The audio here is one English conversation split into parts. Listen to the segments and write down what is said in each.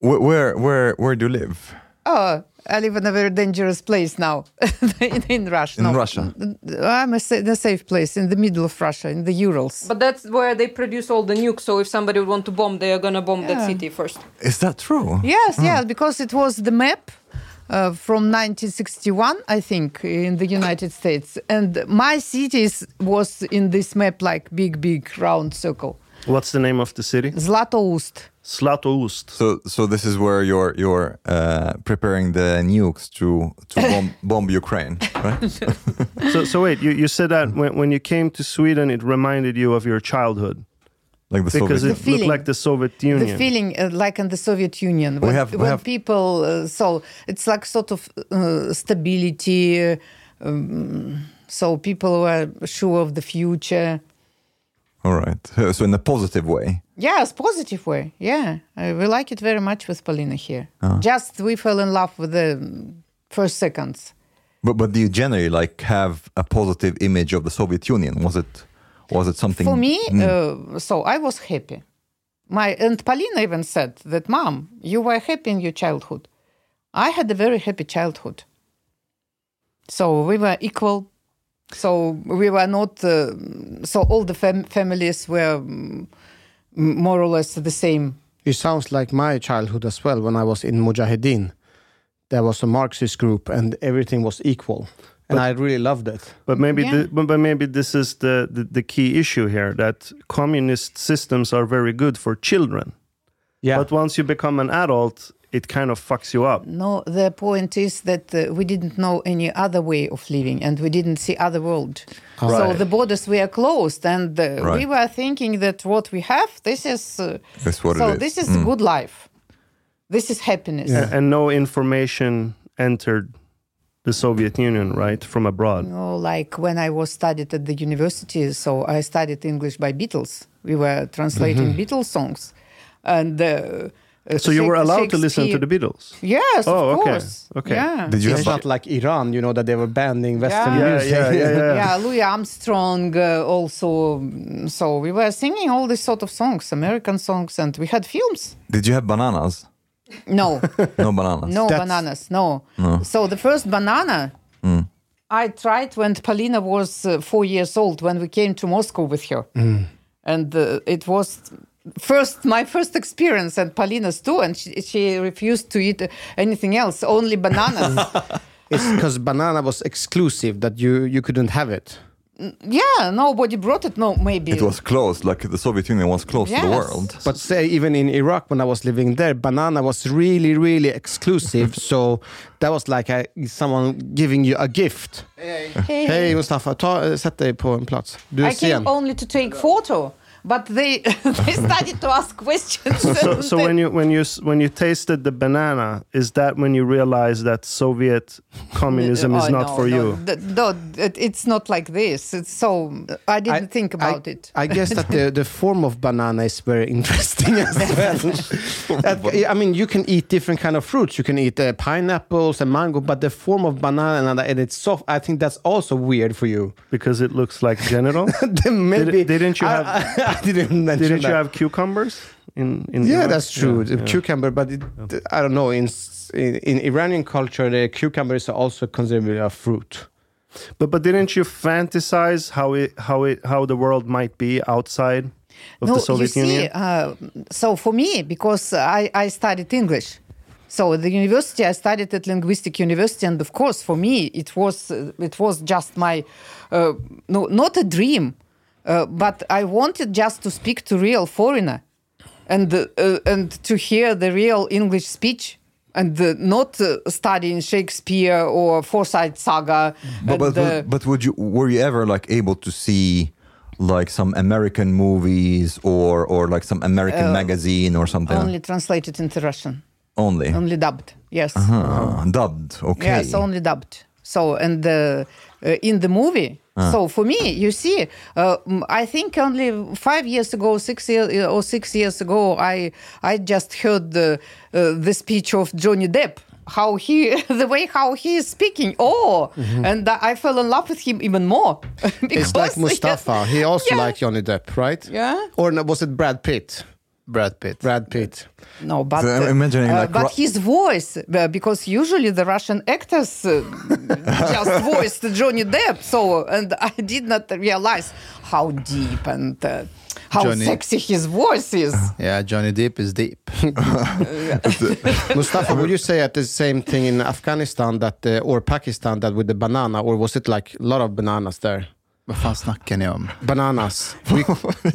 Where, where, where, where do you live? Oh, I live in a very dangerous place now in, in Russia. In no. Russia? I'm a in a safe place in the middle of Russia, in the Urals. But that's where they produce all the nukes. So if somebody would want to bomb, they are gonna bomb that city first. Is that true? Yes, Hmm. yes, because it was the map uh, from 1961, I think, in the United States, and my city is- was in this map like big, big round circle. What's the name of the city? Zlatoust. Slatoust. So, so this is where you're you're uh, preparing the nukes to to bomb, bomb Ukraine, right? so, so wait, you, you said that when, when you came to Sweden, it reminded you of your childhood like the because Soviet. it feeling. looked like the Soviet Union. The feeling uh, like in the Soviet Union when, have- we when have- people uh, so it's like sort of uh, stability. Uh, um, so people were sure of the future. All right. So in a positive way. Yes, positive way. Yeah, uh, we like it very much with Polina here. Uh-huh. Just we fell in love with the first seconds. But but do you generally like have a positive image of the Soviet Union? Was it was it something For me, uh, so I was happy. My and Polina even said that, "Mom, you were happy in your childhood. I had a very happy childhood. So we were equal. So we were not. Uh, so all the fam- families were mm, more or less the same. It sounds like my childhood as well when I was in Mujahideen. There was a Marxist group and everything was equal. And I really loved it. But maybe, Yeah. the, but, but maybe this is the, the, the key issue here that communist systems are very good for children. Yeah. But once you become an adult, it kind of fucks you up. No, the point is that uh, we didn't know any other way of living, and we didn't see other world. So the borders were closed, and uh, we were thinking that what we have, this is uh, That's what so. is. This is Mm. good life. This is happiness. A- And no information entered the Soviet Union, right, from abroad. No, like when I was studied at the university, so I studied English by Beatles. We were translating Beatles songs, and. Uh. So you were Shak- allowed to listen to the Beatles. Yes, Oh, of okay. course. Okay. Yeah. Did you It's have not like Iran, you know, that they were banning Western Yeah. Yeah, music. yeah, yeah, yeah. yeah, Louis Armstrong uh, also. mm, So we were singing all these sort of songs, American songs, and we had films. Did you have bananas? No, No bananas. no That's- bananas, no. no. So the first banana I tried when Polina was uh, four years old when we came to Moscow with her, and uh, it was first my first experience and Polina's too, and she, she refused to eat anything else, only bananas. It's because banana was exclusive that you you couldn't have it. Yeah, nobody brought it. No, maybe It was closed, like the Soviet Union was closed to the world. But say even in Iraq when I was living there, banana was really, really exclusive. so that was like a, someone giving you a gift. Hey, Hej Mustafa, ta, eh, sätt dig på en plats. Du är I came sen. only to take photo, but they they started to ask questions. So, so when you when you when you tasted the banana, is that when you realized that Soviet communism is Oh, not no, for no, you? th- No, it, it's not like this. It's so I didn't I- think about I, it. I guess that the, the form of banana is very interesting as well. That- I mean, you can eat different kind of fruits. You can eat uh, pineapples and mango, but the form of banana and, and it's soft. I think that's also weird for you. Because it looks like genital. Maybe didn't you I- have- I, didn't mention Didn't you that. have cucumbers in in? Yeah, Iraq? that's true. Yeah, The yeah. cucumber, but it, I don't know. In, in in Iranian culture, the cucumber is also considered a fruit. But but didn't you fantasize how it how it how the world might be outside of no, the Soviet you see, Union? uh, so for me, because I, I studied English, so at the university I studied at linguistic university, and of course for me it was uh, it was just my uh, no not a dream, uh, but I wanted just to speak to real foreigner, and uh, and to hear the real English speech. And uh, not uh, studying Shakespeare or Forsyte Saga. But, but, uh, but would you were you ever like able to see like some American movies or or like some American magazine or something? only translated into Russian, Only. only dubbed. Yes. Ah, dubbed. Okay. Yes, only dubbed. So, and uh, uh, in the movie, so for me, you see, uh, I think only five years ago, six years or six years ago, I I just heard the uh, the speech of Johnny Depp. How he, the way how he is speaking, oh, and I fell in love with him even more. It's like Mustafa. He also Yeah. liked Johnny Depp, right? Yeah. Or was it Brad Pitt? Brad Pitt. Brad Pitt. No, but So I'm uh, imagining, uh, like, but his voice, uh, because usually the Russian actors uh, just voiced Johnny Depp. So, and I did not realize how deep and uh, how Johnny- sexy his voice is. Yeah, Johnny Depp is deep. Mustafa, would you say at the same thing in Afghanistan that uh, or Pakistan that with the banana, or was it like a lot of bananas there? Vad fan snackar ni om? Bananas. We, we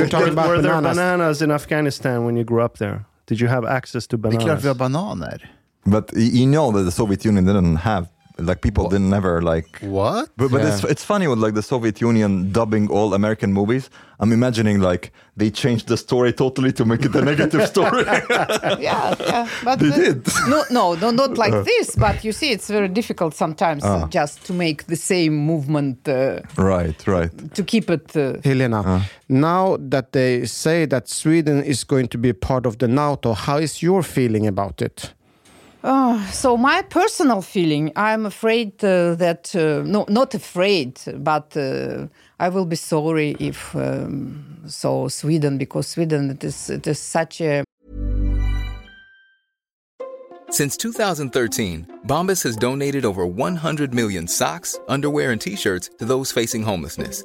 were talking about were there bananas. bananas in Afghanistan when you grew up there? Did you have access to Det är klart bananas? vi har bananer. But you know that the Soviet Union didn't have like people didn't never like What? But, but it's, it's funny with like the Soviet Union dubbing all American movies. I'm imagining like they changed the story totally to make it a negative story. yeah, yeah. But They uh, did. No, no, no, not like this. But you see, it's very difficult sometimes uh, just to make the same movement uh, right, right. to keep it. Uh, Helena, now that they say that Sweden is going to be part of the NATO, how is your feeling about it? So my personal feeling, I'm afraid uh, that uh, no, not afraid, but uh, I will be sorry if um, so Sweden because Sweden it is it is such a Since 2013, Bombas has donated over 100 million socks, underwear, and t shirts to those facing homelessness.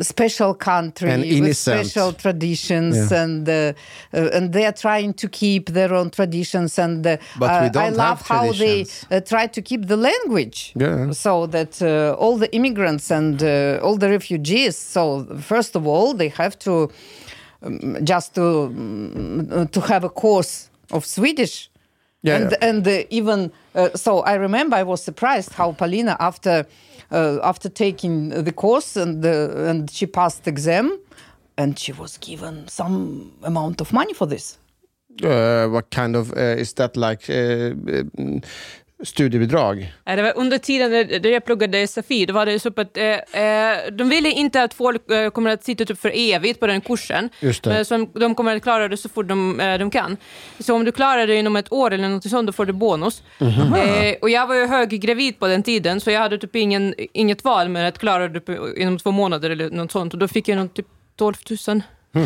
special country And with special traditions Yeah. and uh, uh, and they are trying to keep their own traditions and uh, But we uh, don't I love how they uh, try to keep the language Yeah. so that uh, all the immigrants and uh, all the refugees so first of all they have to um, just to um, to have a course of Swedish Yeah, and yeah. and even uh, so i remember i was surprised how Polina after after taking the course and and she passed exam and she was given some amount of money for this. Uh, what kind of uh, is that like uh, um, studiebidrag? Det var under tiden när jag pluggade SFI, då var det så att eh, eh, de ville inte att folk eh, kommer att sitta typ för evigt på den kursen. Just det. Men så de, kommer att klara det så fort de, eh, de kan. Så om du klarar det inom ett år eller något sånt, då får du bonus. Mhm. Eh, och jag var ju höggravid på den tiden, så jag hade typ ingen, inget val med att klara det på, inom två månader eller något sånt. Och då fick jag nog typ 12 000.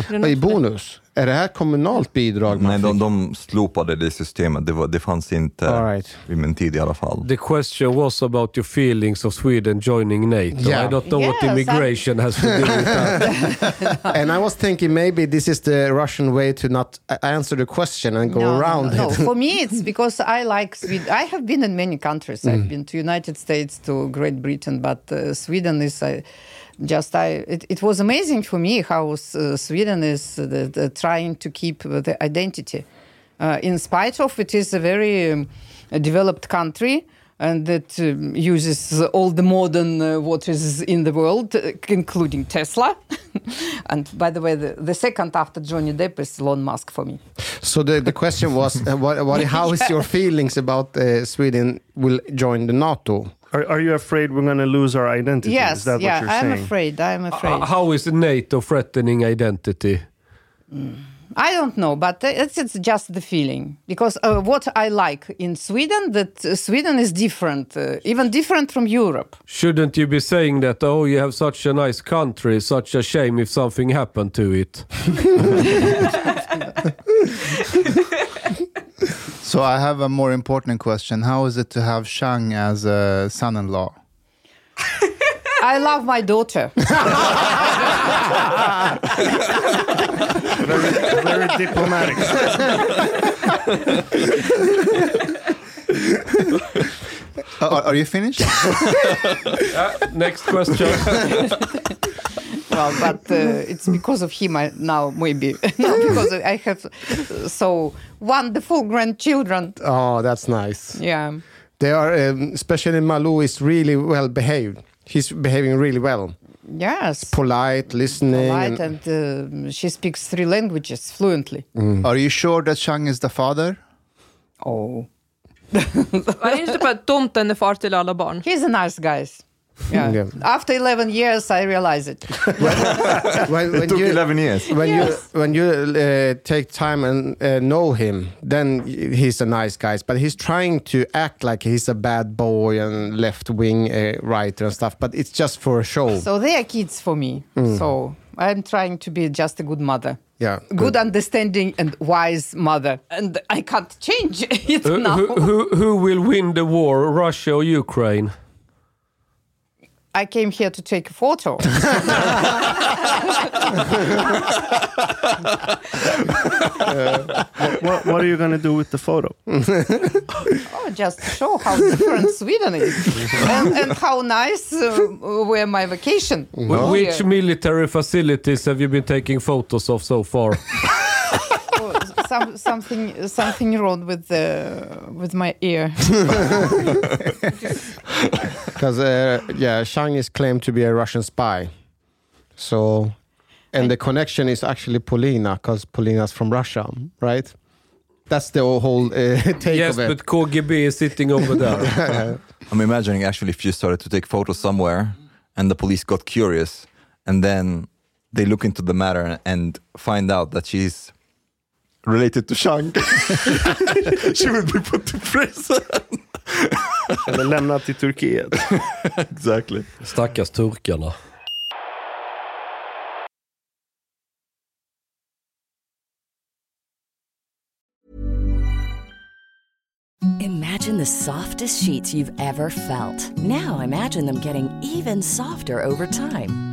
Mm. I bonus? Är det här kommunalt bidrag? man Nej, de, fick? de slopade det systemet. Det, var, det fanns inte All right. vid min tid i alla fall. The question was about your feelings of Sweden joining NATO. Yeah. I don't know what Yes, immigration has to do with that. and I was thinking maybe this is the Russian way to not a- answer the question and go no, around no, no. it. For me, it's because I like Sweden. I have been in many countries. I've been to United States, to Great Britain, but uh, Sweden is uh, just I. It, it was amazing for me how uh, Sweden is the, the trying to keep the identity, uh, in spite of it is a very um, developed country. And that um, uses all the modern uh, what is in the world, uh, including Tesla. and by the way, the, the second after Johnny Depp is Elon Musk for me. So the, the question was, uh, what, what, how is your feelings about uh, Sweden will join the NATO? Are, are you afraid we're going to lose our identity? is Yes, that yeah, what you're I'm saying? afraid. I'm afraid. Uh, how is NATO threatening identity? I don't know, but it's, it's just the feeling because uh, what I like in Sweden that uh, Sweden is different, uh, even different from Europe. Shouldn't you be saying that, oh, you have such a nice country, such a shame if something happened to it? So I have a more important question. How is it to have Chang as a son-in-law? I love my daughter. very, very diplomatic. Uh, are, are you finished? Next question. well, but uh, it's because of him I, now, maybe. no, because I have so wonderful grandchildren. Oh, that's nice. Yeah. They are, um, especially Malou is really well behaved. He's behaving really well. Yes. Polite, listening. Polite, and- and uh, she speaks three languages fluently. Are you sure that Chang is the father? Oh. Var det inte typ att tomten är far till alla barn? He's a nice guy. Yeah. Yeah. After 11 years, I realize it. when, when It took you, 11 years. When Yes. you when you uh, take time and uh, know him, then he's a nice guy. But he's trying to act like he's a bad boy and left wing uh, writer and stuff. But it's just for a show. So they are kids for me. Mm. So I'm trying to be just a good mother. yeah, Good, understanding and wise mother. And I can't change it Who, now. who, who, who will win the war, Russia or Ukraine? I came here to take a photo. what, what are you going to do with the photo? oh, just show how different Sweden is and, and how nice uh, were my vacation. Wh- Which military facilities have you been taking photos of so far? Some, something something wrong with the with my ear. because uh, yeah, Chang is claimed to be a Russian spy. So, and the connection is actually Polina, because Polina's from Russia, right? That's the whole uh, take yes, of it. Yes, but KGB is sitting over there. I'm imagining actually if you started to take photos somewhere and the police got curious and then they look into the matter and find out that she's related to Chang. she would be put to prison. Eller lämnat till Turkiet. exactly. Stackars turkarna. Imagine the softest sheets you've ever felt. Now imagine them getting even softer over time.